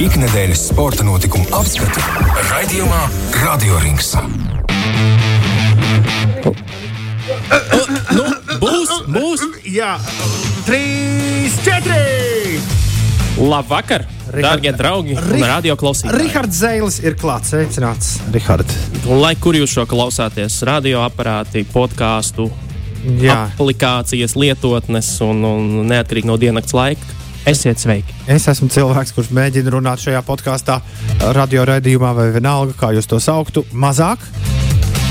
Ikdienas sporta notikumu apskati raidījumā Radio Rings. Nu, būs, būs. Jā, trīs, četri! Labvakar, darbie draugi un radio klausītāji. Rihards Zeilis ir klāts. Sveicināts, Rihard. Un Lai kur jūs šo klausāties, radioaparāti, podkāstu, Jā, aplikācijas, lietotnes un, un neatkarīgi no diennakts laika. Esiet sveiki! es esmu cilvēks, kurš mēģina runāt šajā podkāstā, radio raidījumā vai vienalga, kā jūs to sauktu, mazāk.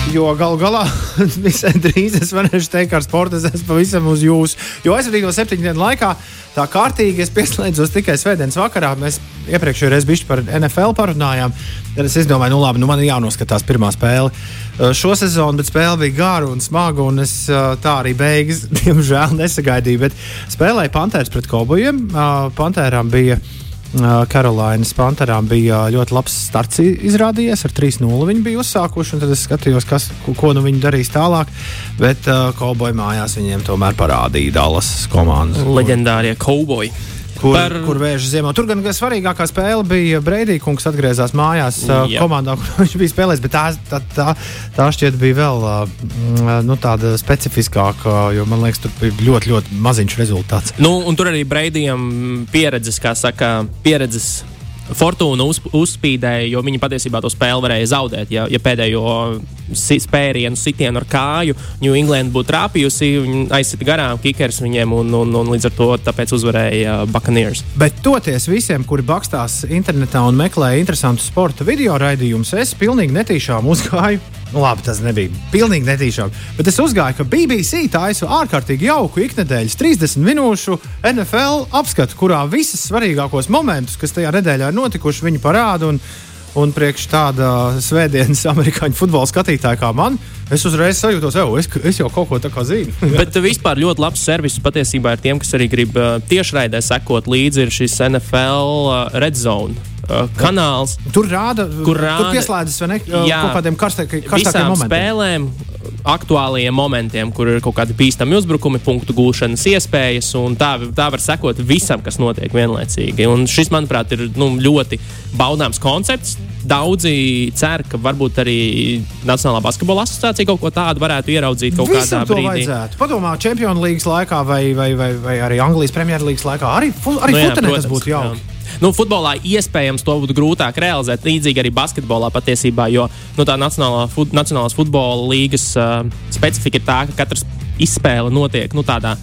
Jo galu galā visai drīz es varēšu teikt, ka ar sportu es esmu pavisam uz jūsu. Jo aizvadīto septiņu dienu laikā tā kārtīgi es pieslēdzos tikai svētdienas vakarā. Mēs iepriekšējā reizē bijām par NFL parunājām. Tad es izdomāju, nu labi, nu man ir jānoskatās pirmā spēle. Uh, Šo sezonu, bet spēle bija gara un smaga, un es uh, tā arī beigas, diemžēl, nesagaidīju. Bet spēlēju Panthers pret Kobojiem. Uh, Pantērām bija Karolīnas Panterām bija ļoti labs starts izrādījies. Ar 3-0 viņi bija uzsākuši, un tad es skatījos, kas, ko, ko nu viņi darīs tālāk. Bet uh, Kauboja mājās viņiem tomēr parādīja Dallas komandas. Leģendārie kauboji. Kur, Par- kur vēžas ziemā. Tur gan svarīgākā spēle bija Breidija kungs atgriezās mājās uh, Jā. komandā, kur viņš bija spēlējis. Bet tā, tā, tā, tā šķiet bija vēl uh, mm, nu, tāda specifiskāka, jo man liekas, tur bija ļoti, ļoti maziņš rezultāts. Nu, un tur arī Breidijam pieredzes, kā saka, pieredzes. Fortūna uz, uzspīdēja, jo viņi patiesībā to spēli varēja zaudēt. Ja, ja pēdējo spērienu, sitienu ar kāju New England būtu trāpījusi, viņi aizsita garām kikers viņiem, un, un, un līdz ar to uzvarēja uh, Buccaneers. Bet toties visiem, kuri bakstās internetā un meklē interesantu sporta video raidījumus, es pilnīgi netīšām uzgāju. Nu, labi, tas nebija pilnīgi netīšām. Bet es uzgāju, ka BBC taisa ārkārtīgi jauku ikdienas 30 minūšu NFL apskatu, kurā visas svarīgākos momentus, kas tajā nedēļā ir notikuši, viņi parāda. Un, un priekš tāda svētdienas amerikāņu futbola skatītāja kā man, es uzreiz sajūtos, ka es, es jau kaut ko tādu zinu. Bet vispār ļoti labs servis patiesībā ir tiem, kas arī grib tiešraidē sekot līdzi. Ir šis NFL Red Zone uh, kanāls. Tur rāda, Kur rāda- tur pieslēdzas vai ne? Jā. kaut kādiem karstā- karstākiem momentiem. spēlēm, aktuālajiem momentiem, kur ir kaut kādi bīstami uzbrukumi, punktu gūšanas iespējas. un Tā, tā var sekot visam, kas notiek vienlaicīgi. Un šis, manuprāt, ir nu, ļoti baudāms koncepts. Daudzi cer, ka varbūt arī Nacionālā basketbola asociācija kaut ko tādu varētu ieraudzīt kaut Visam kādā brīdī. vajadzētu. Padomā, Champions League laikā vai, vai, vai, vai arī Anglijas Premjerlīgas laikā. Arī, arī Nu jā, futenē tas protams, būtu jauki. jā. Nu, futbolā iespējams to būtu grūtāk realizēt. Līdzīgi arī basketbolā patiesībā, jo nu, tā nacionālā, fut, Nacionālās futbola līgas uh, specifika ir tā, ka katrs izspēle notiek nu, tādā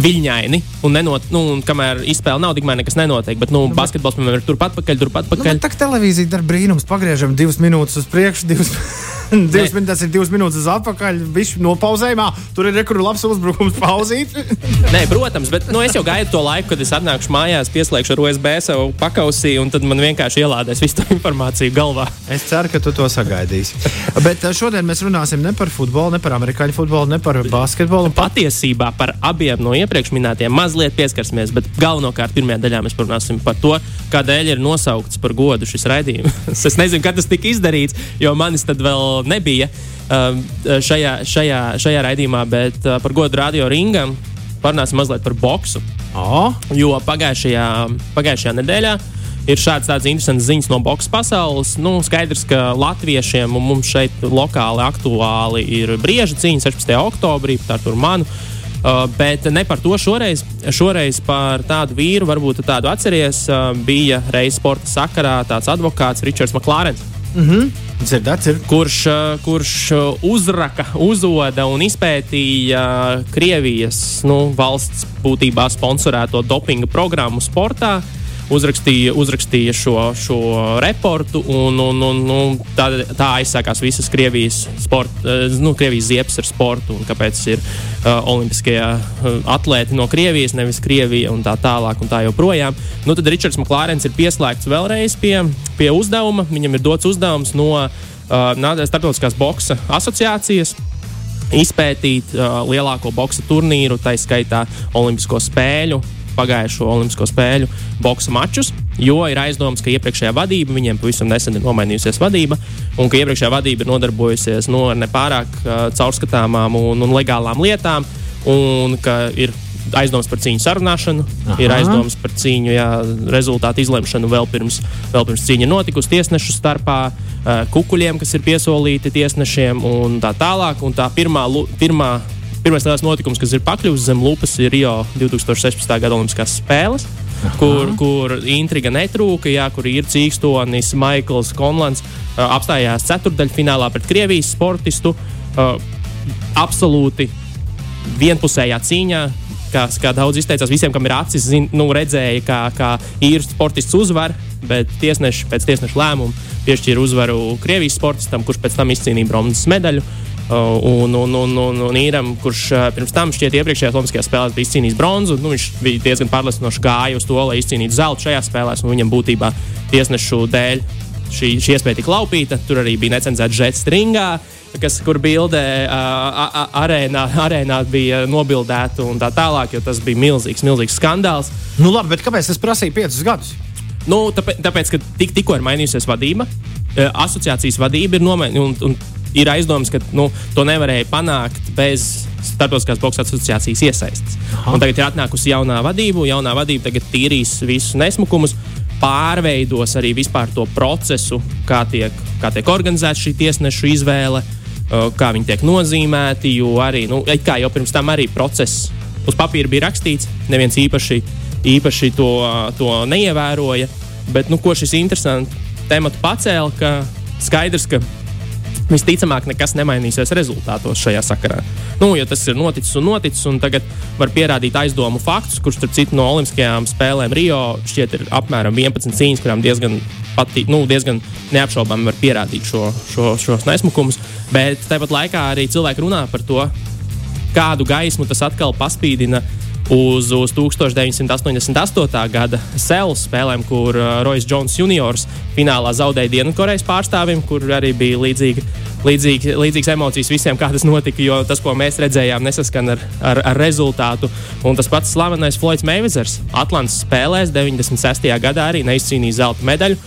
viļņaini. Un, nenot, nu, un kamēr izspēle nav, tikmēr nekas nenotiek. Bet nu, basketbols, piemēram, ir turpat pakaļ, turpat Nu, pakaļ. bet tā kā televīzija dara brīnums, pagriežam divas minūtes uz priekšu, divas, divas minūtes, tas ir divas minūtes uz atpakaļ, viņš nopauzējumā. Tur ir rekur labs uzbrukums, pauzīt. Nē, protams, bet nu, es jau gaidu to laiku, kad es atnākšu mājās, pieslēgšu ar USB savu pakausī, un tad man vienkārši ielādēs visu to informāciju galvā. Es ceru, ka tu to sagaidīsi. Bet uh, šodien mēs runāsim ne par futbolu, ne par amerikāņu futbolu, ne par basketbolu. patiesībā par abiem no iepriekš minētiem mazliet pieskarsimies, bet galvenokārt pirmajā daļā mēs runāsim par to, kādēļ ir nosaukts par godu šis raidījums. es nezinu, kad tas tika izdarīts, jo manis tad vēl nebija um, šajā, šajā, šajā raidījumā, bet uh, par godu radio ringam parunāsim mazliet par boksu. Oh, Jo pagājušajā, pagājušajā nedēļā ir šāds tāds interesants ziņas no boxe pasaules. Nu, skaidrs, ka latviešiem un mums šeit lokāli aktuāli ir brieža cīņa 16. oktobrī, tā tur manu. Uh, bet ne par to šoreiz. Šoreiz par tādu vīru, varbūt tādu atceries, uh, bija reizes sporta sakarā tāds advokāts Ričards Maklārens dzirdēts, ir. kurš, kurš uzraka, uzoda un izpētīja Krievijas nu, valsts būtībā sponsorēto dopinga programmu sportā. Uzrakstīja, uzrakstīja šo, šo reportu, un, un, un, un tā, tā aizsākās visas Krievijas, sport, uh, nu, Krievijas ziepes ar sportu. un Kāpēc ir uh, olimpiskie uh, atlēti no Krievijas, nevis Krievija un tā tālāk un tā joprojām. Nu, tad Ričards Maklārens ir pieslēgts vēlreiz pie, pie uzdevuma. Viņam ir dots uzdevums no uh, Startautiskās boxa asociācijas izpētīt uh, lielāko boxa turnīru, tā skaitā Olimpisko spēļu, pagājušo Olimpisko spēļu boxa mačus. Jo ir aizdoms, ka iepriekšējā vadība, viņiem pavisam nesen ir nomainījusies vadība, un ka iepriekšējā vadība ir nodarbojusies no nepārāk uh, caurskatāmām un, un legālām lietām, un ka ir aizdomas par cīņu sarunāšanu, Aha. ir aizdomas par cīņu, jā, rezultātu izlemšanu vēl pirms, vēl pirms cīņa notikusi tiesnešu starpā, kukuļiem, kas ir piesolīti tiesnešiem un tā tālāk. Un tā pirmā, pirmā, pirmais tāds notikums, kas ir pakļuvis zem lupas, ir Rio 2016. gada Olimpiskās spēles. Aha. Kur, kur intriga netrūka, jā, kur ir cīkstonis Maikls Konlants uh, apstājās ceturdaļfinālā pret Krievijas sportistu. Uh, absolūti vienpusējā cīņā, kā, kā daudz izteicās, visiem, kam ir acis, zin, nu, redzēja, kā, kā īrs sportists uzvar, bet tiesneši pēc tiesneša lēmuma piešķīra uzvaru Krievijas sportistam, kurš pēc tam izcīnīja bronzas medaļu. Uh, un, un, un, un, un īram, kurš uh, pirms tam šķiet iepriekšējās Olimpiskajās spēlēs bija izcīnījis bronzu, nu, viņš bija diezgan pārliecinoši gājis uz to, lai izcīnītu zeltu šajās spēlēs. Viņam būtībā tiesnešu dēļ šī, šī iespēja tika laupīta. Tur arī bija necenzēta žets stringā. Uh, kas, kur bildē uh, arēnā, arēnā bija nobildēta un tā tālāk, jo tas bija milzīgs, milzīgs skandāls. Nu, labi, bet kāpēc tas prasīja piecus gadus? Nu, tāpēc, tāpēc, ka tik, tikko ir mainījusies vadība, asociācijas vadība ir nomainījusies. Un, un ir aizdoms, ka nu, to nevarēja panākt bez Startautiskās boxe asociācijas iesaistes. Tagad ir atnākusi jaunā vadība, jaunā vadība tagad tīrīs visus nesmukumus, pārveidos arī vispār to procesu, kā tiek, kā tiek organizēta šī tiesnešu izvēle kā viņi tiek nozīmēti. Jo arī, nu, kā jau pirms tam arī process uz papīra bija rakstīts, neviens īpaši, īpaši to, to neievēroja. Bet nu, ko šis interesants temats pacēla, ka skaidrs, ka visticamāk nekas nemainīsies rezultātos šajā sakarā. Nu, ja tas ir noticis un noticis, un tagad var pierādīt aizdomu faktus, kurš, starp citu, no Olimpiskajām spēlēm Rio šķiet ir apmēram 11 cīņas, kurām diezgan, patī, nu, diezgan neapšaubāmi var pierādīt šo, šo, šos nesmukumus. Bet tāpat laikā arī cilvēki runā par to, kādu gaismu tas atkal paspīdina uz, uz 1988. gada Sēles spēlēm, kur uh, Rojas Jones juniors finālā zaudēja Dienvidkorejas pārstāvim, kur arī bija līdzīga, līdzīga, līdzīgas emocijas visiem, kā tas notika, jo tas, ko mēs redzējām, nesaskan ar, ar, ar rezultātu. Un tas pats slavenais Floyds Meivizers Atlantas spēlēs 96. gadā arī neizcīnīja zelta medaļu.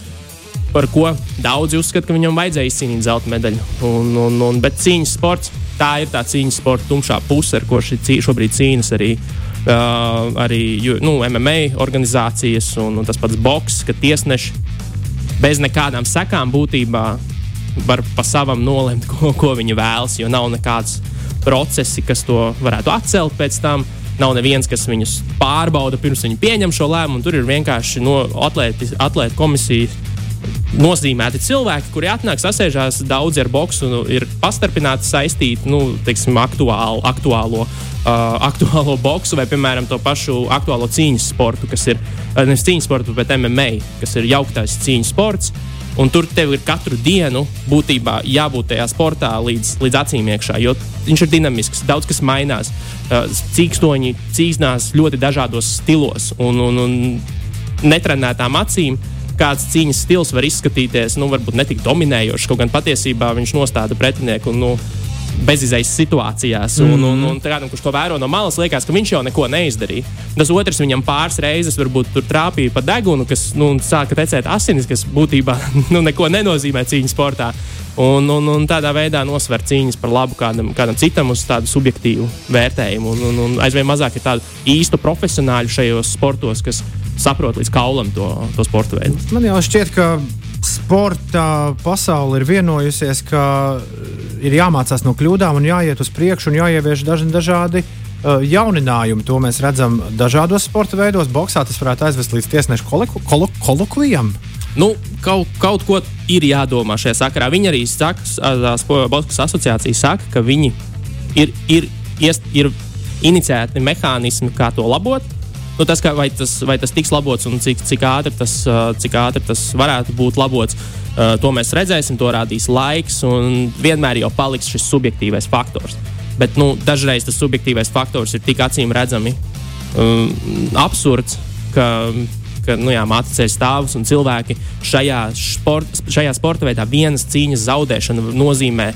Par ko daudzi uzskata, ka viņam vajadzēja izcīnīt zelta medaļu. Un, un, un, bet cīņas sports, tā ir tā cīņas sporta tumšā puse, ar ko šī šobrīd cīnās arī Uh, arī nu, MMA organizācijas un, un tas pats boks, ka tiesneši bez nekādām sekām būtībā var pa savam nolemt, ko, ko viņi vēlas, jo nav nekāds procesi, kas to varētu atcelt pēc tam. Nav neviens, kas viņus pārbauda pirms viņi pieņem šo lēmumu. Tur ir vienkārši no atlēti komisijas nozīmēti cilvēki, kuri atnāk, sasēžās daudz ar boksu, nu, ir pastarpināti saistīti nu, teiksim, aktuālu, aktuālo, uh, aktuālo boksu vai, piemēram, to pašu aktuālo cīņas sportu, kas ir uh, nevis cīņas sports, bet MMA, kas ir jauktais cīņas sports. Un tur tev ir katru dienu būtībā jābūt tajā sportā līdz, līdz acīm iekšā, jo viņš ir dinamisks, daudz kas mainās. Uh, cīkstoņi cīnās ļoti dažādos stilos un, un, un netrenētām acīm kāds cīņas stils var izskatīties, nu, varbūt ne tik dominējošs, kaut gan patiesībā viņš nostāda pretinieku. Nu, bezizējas situācijās. Un, mm un, un kādam, kurš to vēro no malas, liekas, ka viņš jau neko neizdarīja. Tas otrs viņam pāris reizes varbūt trāpīja pa degunu, kas nu, sāka tecēt asinis, kas būtībā nu, neko nenozīmē cīņas sportā. Un, un, un tādā veidā nosver cīņas par labu kādam, kādam citam uz tādu subjektīvu vērtējumu. Un, un, un aizvien mazāk ir tādu īstu profesionāļu šajos sportos, kas saprot līdz kaulam to, to sporta veidu. Man jau šķiet, ka sporta pasaule ir vienojusies, ka ir jāmācās no kļūdām un jāiet uz priekšu un jāievieš daži dažādi. Uh, jauninājumi to mēs redzam dažādos sporta veidos. Boksā tas varētu aizvest līdz tiesnešu kolokvijam. Nu, kaut, kaut ko ir jādomā šajā sakarā. Viņi arī saka, Boksas asociācija saka, ka viņi ir, ir, ir, ir iniciēti mehānismi, kā to labot. Nu, tas, kā, vai, tas, vai tas tiks labots un cik, cik, ātri tas, cik ātri tas varētu būt labots, to mēs redzēsim, to rādīs laiks. Vienmēr jau paliks šis subjektīvais faktors. Bet nu, dažreiz tas subjektīvais faktors ir tik acīm redzami um, absurds, ka, ka nu, jā, mācīties stāvus un cilvēki šajā, sport, šajā sporta veidā vienas cīņas zaudēšana nozīmē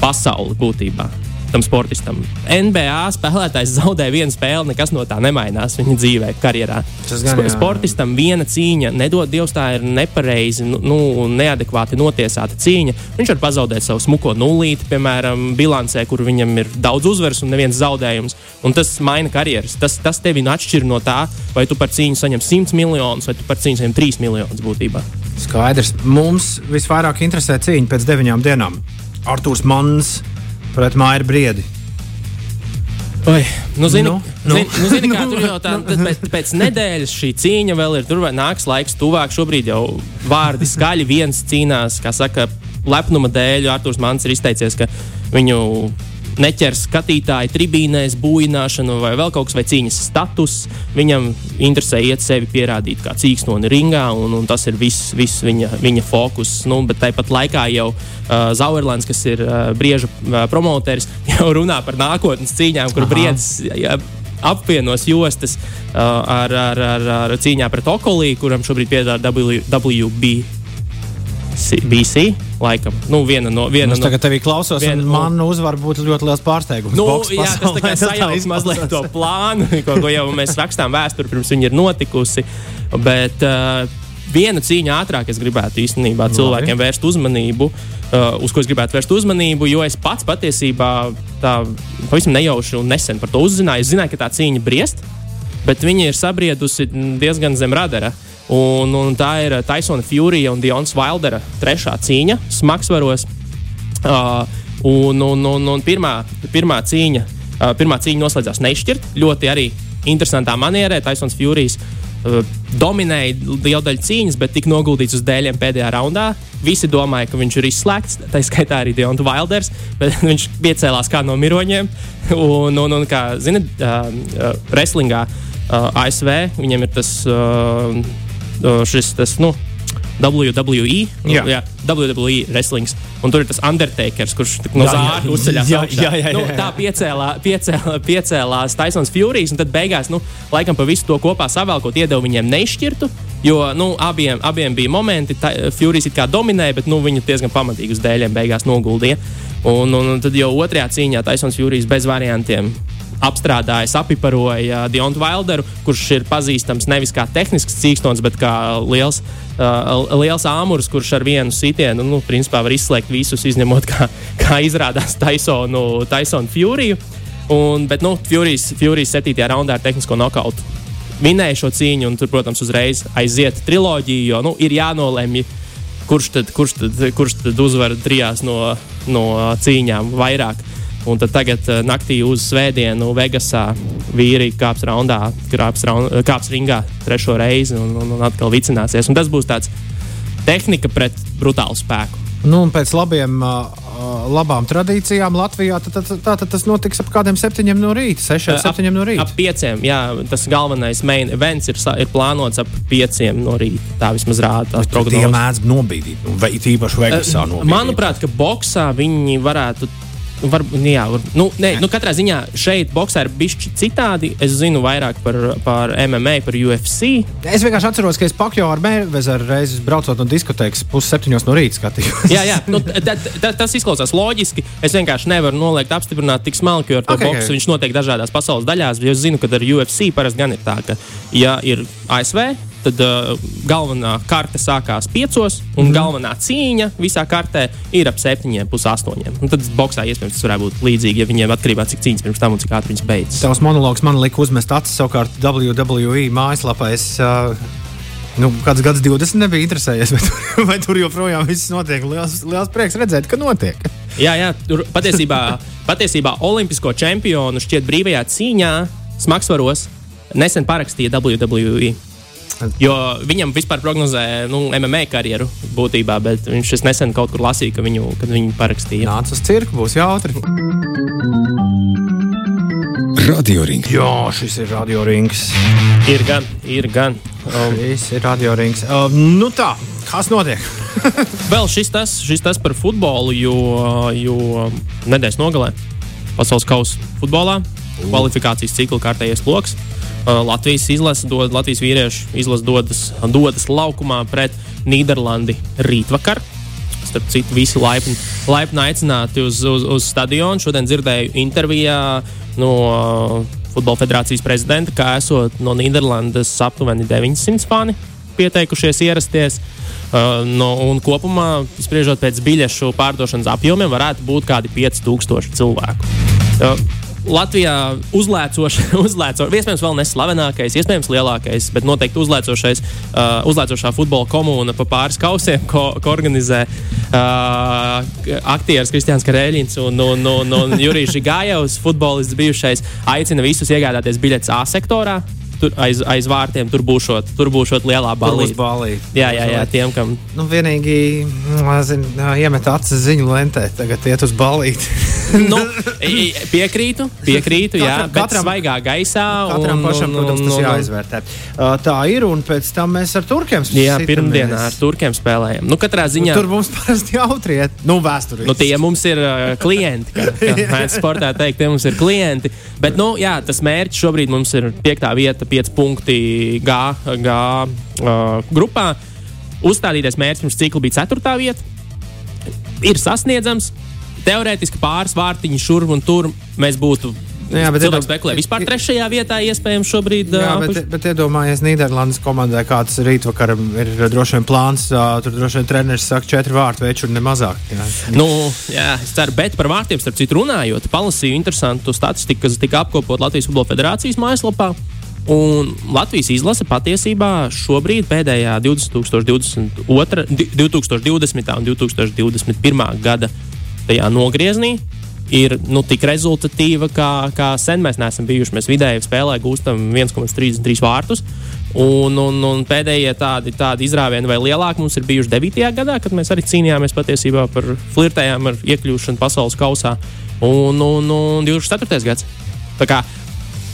pasauli būtībā. Tam sportistam. NBA spēlētājs zaudē vienu spēli, nekas no tā nemainās viņa dzīvē, karjerā. Tas gan, jā. Sportistam viena cīņa, nedod Dievs, tā ir nepareizi, nu, nu, neadekvāti notiesāta cīņa. Viņš var pazaudēt savu smuko nulīti, piemēram, bilancē, kur viņam ir daudz uzvaras un neviens zaudējums. Un tas maina karjeras. Tas, tas tevi atšķir no tā, vai tu par cīņu saņem 100 miljonus vai tu par cīņu saņem 3 miljonus būtībā. Skaidrs. Mums visvairāk interesē cīņa pēc deviņām dienām. Arthurs Mans pret Maiju Briedi. Oi, nu, zini, Nu, nu, nu. zini, nu, zini, kā tur jau tā, tad pēc, pēc nedēļas šī cīņa vēl ir. Tur vai nāks laiks tuvāk. Šobrīd jau vārdi skaļi viens cīnās, kā saka, lepnuma dēļ. Arthurs Mans ir izteicies, ka viņu neķers skatītāji tribīnēs, būvināšanu vai vēl kaut kas, vai cīņas status. Viņam interesē iet sevi pierādīt kā cīkstoni ringā, un, un tas ir viss, viss viņa, viņa fokus. Nu, bet tāpat laikā jau uh, Zauerlands, kas ir uh, brieža uh, promoteris, jau runā par nākotnes cīņām, kur ja, apvienos jostas uh, ar, ar, ar, ar cīņā pret Okolī, kuram šobrīd piedāvā WB. BC, laikam, nu, viena no. Viena Es no tagad tevī klausos, viena un no- man uzvar būtu ļoti liels pārsteigums. Nu, Boks jā, tas tā kā sajauc mazliet to plānu, ko, ko jau mēs rakstām vēsturi, pirms viņa ir notikusi. Bet uh, viena cīņa ātrāk es gribētu īstenībā cilvēkiem vērst uzmanību, uh, uz ko es gribētu vērst uzmanību, jo es pats patiesībā tā pavisam nejauši un nesen par to uzzināju. Es zināju, ka tā cīņa briest, bet viņa ir sabriedusi diezgan zem radara. Un, un tā ir Taisona Fury un Dions Wildera trešā cīņa smagsvaros. Uh, un, un, un, un pirmā, pirmā, cīņa, uh, pirmā cīņa noslēdzās nešķirt. Ļoti arī interesantā manierē. Taisons Furijas uh, dominēja lielu daļu cīņas, bet tika noguldīts uz dēļiem pēdējā raundā. Visi domāja, ka viņš ir izslēgts. Tā skaitā arī Dions Wilders, bet viņš piecēlās kā no miroņiem. Un, un, un kā zinat, uh, uh, wrestlingā uh, ASV viņam ir tas. Uh, uh, šis tas, nu, WWE, nu, Jā. jā, WWE wrestlings. Un tur ir tas Undertakers, kurš no Jā, jā. zāra uzceļās. Jā, augšā. jā, jā, jā, Nu, jā. tā piecēlā, piecēlā, piecēlās Taisons Furijas, un tad beigās, nu, laikam pa visu to kopā savēlkot, iedeva viņiem neizšķirtu. Jo nu, abiem, abiem bija momenti, ka Furijas it kā dominēja, bet nu, viņi diezgan pamatīgi uz dēļiem beigās noguldīja. Un, un, un tad jau otrajā cīņā Taisons Furijas bez variantiem apstrādāja, apiparoja Dionu Wilderu, kurš ir pazīstams nevis kā tehnisks cīkstons, bet kā liels, uh, liels āmurs, kurš ar vienu sitienu nu, principā var izslēgt visus, izņemot, kā, kā izrādās Taisonu, Taisonu Furiju. Un, bet, nu, Furijas, Furijas 7. raundā ar tehnisko nokautu vinēja šo cīņu, un tur, protams, uzreiz aiziet triloģija, jo nu, ir jānolemj, kurš tad, kurš tad, kurš tad uzvar trijās no, no cīņām vairāk. Un tad tagad eh, naktī uz svētdienu Vegasā vīri kāps raundā, kāps, raun, kāps ringā trešo reizi un, un, un atkal vicināsies. Un tas būs tāds tehnika pret brutālu spēku. Nu, un pēc labiem, labām tradīcijām Latvijā tad, tad, tad, tad tas notiks ap kādiem septiņiem no rīta, sešiem, septiņiem no rīta. Ap pieciem, jā, tas galvenais main events ir, ir plānots ap pieciem no rīta. Tā vismaz rāda tās Tie prognozes. mēdz nobīdīt, nu, vai it īpaši Vegasā. nobīdīt. Manuprāt, ka boxā viņi varētu. Var, jā, var, nu, nē, nu, katrā ziņā šeit boxā ir bijis citādi. Es zinu vairāk par, par MMA, par UFC. Es vienkārši atceros, ka es pakļāvu ar Mērvezu reizes braucot no diskotēkas pusseptiņos no rīta skatījos. Jā, jā nu, ta, ta, tas izklausās loģiski. Es vienkārši nevaru noliegt, apstiprināt tik smalki, jo ar to Ok, okay, boksu ok. viņš notiek dažādās pasaules daļās. Es zinu, ka ar UFC parasti gan ir tā, ka, ja ir ASV, tad uh, galvenā karte sākās piecos, un mm galvenā cīņa visā kartē ir ap septiņiem, pus astoņiem. Un tad boxā iespējams tas varētu būt līdzīgi, ja viņiem atkarībā no cik cīņas pirms tam un cik ātri viņas beidzas. Tavs monologs man lika uzmest acis savukārt WWE mājaslapā. Es, uh, Nu, kāds gads 20 nebija interesējies, tur, vai tur joprojām viss notiek. Liels, liels prieks redzēt, ka notiek. Jā, jā tur patiesībā, patiesībā olimpisko čempionu šķiet brīvajā cīņā, smagsvaros, nesen parakstīja WWE. Jo viņam vispār prognozē nu, MMA karjeru būtībā, bet viņš es nesen kaut kur lasīja, ka viņu, kad viņu parakstīja. Nāc uz cirku, būs jautri. Radio Rings. Jā, šis ir radio rings. Ir gan, ir gan. Um, Šis ir radio rings. Uh, nu tā, kas notiek? vēl šis tas, šis tas par futbolu, jo, jo nedēļas nogalē pasaules kausa futbolā kvalifikācijas cikla kārtējais lokus. Uh, Latvijas izlase dod, Latvijas vīriešu izlase dodas, dodas laukumā pret Nīderlandi rītvakar. starp citu, visi laipni, laipni aicināti uz, uz, uz stadionu. Šodien dzirdēju intervijā no Futbola federācijas prezidenta, ka esot no Nīderlandes aptuveni 900 fani pieteikušies ierasties. Uh, no, un kopumā, spriežot pēc biļešu pārdošanas apjomiem, varētu būt kādi 5000 cilvēku. Uh, Latvijā uzlēcošais, uzlēco, iespējams, vēl neslavenākais, iespējams, lielākais, bet noteikti uzlēcošais, uh, uzlēcošā futbola komūna pa pāris kausiem, ko, ko organizē uh, aktieris Kristians Karēļins un, un, un, un Jurijs Gājevs, futbolists bijušais, aicina visus iegādāties biļetes A sektorā tur aiz, aiz vārtiem tur būšot, tur būšot lielā balīte. Jā, jā, jā, tiem, kam. Nu, vienīgi, nu, zin, iemet acis ziņu lentē, tagad iet uz balīti. nu, piekrītu, piekrītu, jā, katram, katram svaigā gaisā. Katram un, pašam, un, protams, tas jāizvērtē. Uh, tā ir, un pēc tam mēs ar turkiem spēlējam. Jā, pirmdienā ar turkiem spēlējam. Nu, katrā ziņā. Nu, tur mums parasti jautriet, nu, vēsturiski. Nu, tie mums ir uh, klienti, kā, kā mēs sportā teikt, tie mums ir klienti. Bet, nu, jā, tas mērķis šobrīd mums ir piektā vieta 5 punkti G, G uh, grupā. Uzstādītais mērķis pirms cikla bija 4. vieta. Ir sasniedzams. Teorētiski pāris vārtiņi šurp un tur mēs būtu jā, bet cilvēks spekulē. Vispār trešajā vietā iespējams šobrīd. Jā, uh, bet, bet iedomājies Nīderlandes komandai, kāds rītvakar ir droši vien plāns. Uh, tur droši vien treneris saka četri vārtu veču un ne mazāk. Jā. Nu, jā, es ceru, bet par vārtiem starp citu runājot, palasīju interesantu statistiku, kas tika apkopot Latvijas Futbola Federācijas mājaslapā. Un Latvijas izlase patiesībā šobrīd, pēdējā 2022, 2020. un 2021. gada nogriezienī, ir nu, tik rezultatīva, kā, kā sen mēs neesam bijuši. Mēs vidēji spēlē gūstam 1,33 vārtus. Un, un, un pēdējie tādi, tādi izrāvieni vai lielāki mums ir bijuši 9. gadā, kad mēs arī cīnījāmies patiesībā par flirtējām ar iekļūšanu pasaules kausā. Un, un, un 24. gads.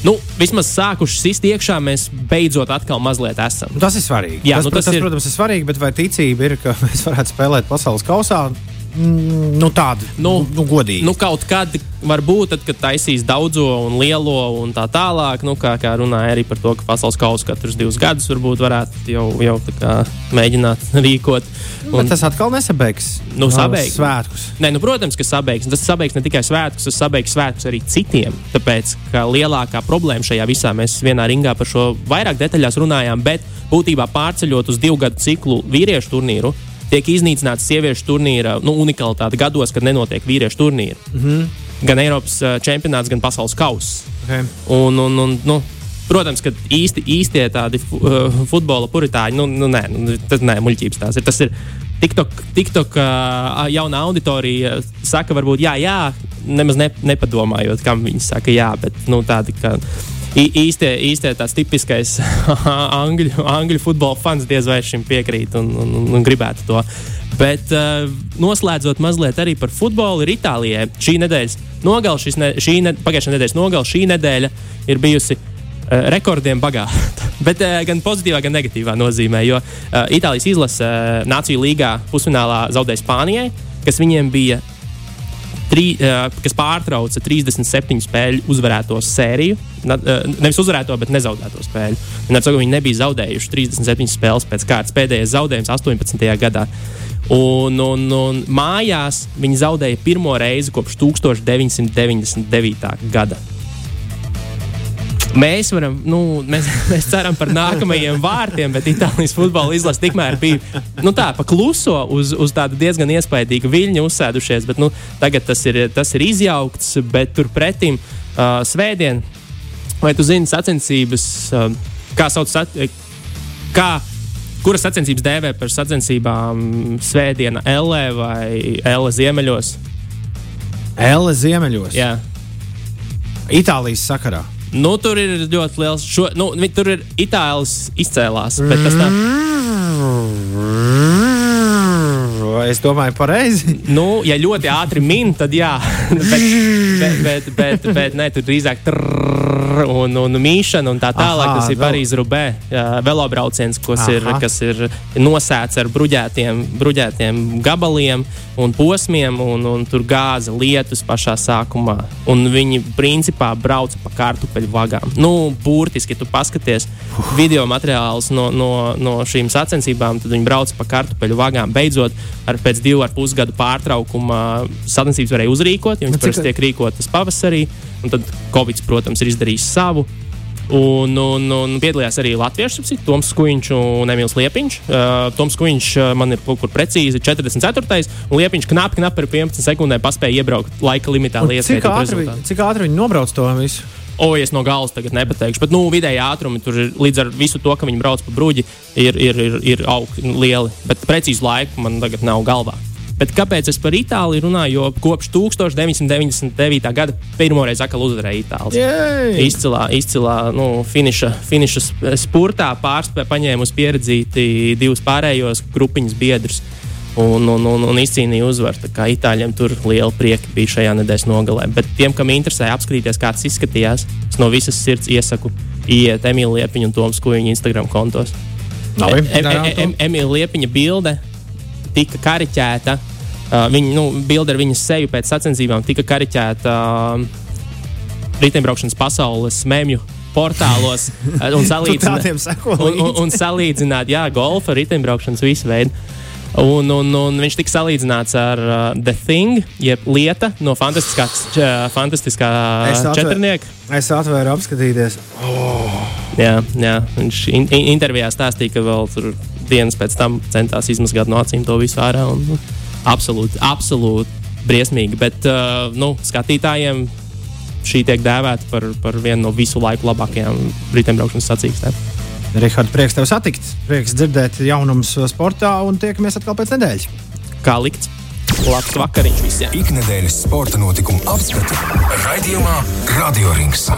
Nu, vismaz sākuši sist iekšā, mēs beidzot atkal mazliet esam. Tas ir svarīgi. Jā, tas, nu, tas, tas ir... protams, ir svarīgi, bet vai ticība ir, ka mēs varētu spēlēt pasaules kausā? Mm, nu, tādu nu, nu, godīgi. Nu, kaut kad var būt, tad, kad taisīs daudzo un lielo un tā tālāk. Nu, kā, kā runāja arī par to, ka pasaules kausa katrs divus gadus varbūt varētu jau, jau kā, mēģināt rīkot. Un, Bet tas atkal nesabeigs. Nu, sabeigs. Svētkus. Nē, nu, protams, ka sabeigs. Tas sabeigs ne tikai svētkus, tas sabeigs svētkus arī citiem. Tāpēc, ka lielākā problēma šajā visā, mēs vienā ringā par šo vairāk detaļās runājām, bet būtībā pārceļot uz divu gadu ciklu vīriešu turnīru tiek iznīcināts sieviešu turnīra nu, unikalitāte gados, kad nenotiek vīriešu turnīri. Mm -hmm. Gan Eiropas uh, čempionāts, gan pasaules kausa. Okay. Un, un, un, nu, Protams, ka īsti, īstie tādi uh, futbola puritāņi, nu, nu nē, nu, tas nē, muļķības tās ir. Tas ir TikTok, TikTok uh, jauna auditorija saka, varbūt jā, jā, nemaz ne, nepadomājot, kam viņi saka jā, bet nu, tādi, ka īstie, īstie tāds tipiskais angļu, angļu futbola fans diez vai šim piekrīt un, un, un, un gribētu to. Bet uh, noslēdzot mazliet arī par futbolu, ir Itālijai šī nedēļas nogala, ne, šī ne, pagājušā nedēļas nogala, šī nedēļa ir bijusi uh, rekordiem bagāta. Bet uh, gan pozitīvā, gan negatīvā nozīmē, jo uh, Itālijas izlase uh, Nāciju līgā pusfinālā zaudēja Spānijai, kas viņiem bija trī, kas pārtrauca 37 spēļu uzvarēto sēriju. Nevis uzvarēto, bet nezaudēto spēļu. Viņi nebija zaudējuši 37 spēles pēc kārtas. Pēdējais zaudējums 18. gadā. Un, un, un mājās viņi zaudēja pirmo reizi kopš 1999. gada. Mēs, varam, nu, mēs, mēs ceram par nākamajiem vārtiem, bet Itālijas futbola izlase tikmēr bija nu, tā, pa kluso uz, uz tādu diezgan iespaidīgu viļņu uzsēdušies. Bet, nu, tagad tas ir, tas ir izjaukts, bet turpretim uh, svētdien, vai tu zini sacensības, uh, kā sauc, kā, kuras sacensības dēvē par sacensībām svētdiena L vai L ziemeļos? L ziemeļos. Jā. Itālijas sakarā. Nu, tur ir ļoti liels. Šo, nu, tur ir itālis izcēlās. Tā... Es domāju, pareizi. Nu, ja ļoti ātri min, tad jā. bet, bet, bet, bet, bet nē, tur drīzāk trrr, un, un, mīšana un tā tālāk. Aha, tas ir vēl- Parīzes Rubē, velobrauciens, kas ir, Aha. kas ir nosēts ar bruģētiem, bruģētiem gabaliem un posmiem, un, un tur gāza lietus pašā sākumā. Un viņi principā brauca pa kartupeļu vagām. Nu, burtiski, tu paskaties video materiālus no, no, no šīm sacensībām, tad viņi brauca pa kartupeļu vagām. Beidzot, ar pēc divu ar pus gadu pārtraukuma sacensības varēja uzrīkot, jo viņas parasti tiek rīkotas pavasarī. Un tad Covid, protams, ir izdarījis savu. Un, un, un piedalījās arī Latvijas monēta, Toms Skuiņš un Emīls Liepiņš. Uh, Toms Skuiņš uh, man ir kaut kur precīzi 44. un Liepiņš knapi, knapi ar 15 sekundēm paspēja iebraukt laika limitā. Cik ātri, cik ātri viņi nobrauc to visu? O, es no galas tagad nepateikšu, bet nu, vidēji ātrumi tur ir līdz ar visu to, ka viņi brauc pa bruģi, ir, ir, ir, ir augsti, lieli. Bet precīzi laiku man tagad nav galvā. Bet kāpēc es par Itāliju runāju? Jo kopš 1999. gada pirmoreiz atkal uzvarēja Itālija. Jej! Izcilā, izcilā nu, finiša, finiša sp- spurtā pārspēja, paņēma uz pieredzīti divus pārējos grupiņas biedrus. Un, un, un, un izcīnīja uzvaru. Tā kā Itāļiem tur liela prieka bija šajā nedēļas nogalē. Bet tiem, kam interesē apskatīties, kā tas izskatījās, es no visas sirds iesaku iet Emīļa Liepiņa un Toms Kuņa Instagram kontos. E- e- e- e- Emīļa Liepiņa bilde tika kariķēta. Uh, viņa nu, bilde ar viņas seju pēc sacensībām tika kariķēta uh, riteņbraukšanas pasaules mēmju portālos uh, un salīdzināt, un, un, un salīdzināt jā, golfa, riteņbraukšanas visu veidu. Un, un, un viņš tika salīdzināts ar uh, The Thing, jeb lieta no fantastiskā, č- fantastiskā četrnieka. Es atvēru apskatīties. Jā, jā. viņš in, in, intervijā stāstīja, ka vēl tur dienas pēc tam centās izmazgāt no acīm to visu ārā. Un, nu, absolūti, absolūti briesmīgi. Bet uh, nu, skatītājiem šī tiek dēvēta par, par vienu no visu laiku labākajām riteņbraukšanas sacīkstēm. Rihard, prieks tev satikt. Prieks dzirdēt jaunumus sportā un tiekamies atkal pēc nedēļas. Kā likts? Labs vakariņš visiem! Ikdienas sporta notikumu apskati raidījumā Radio Rings.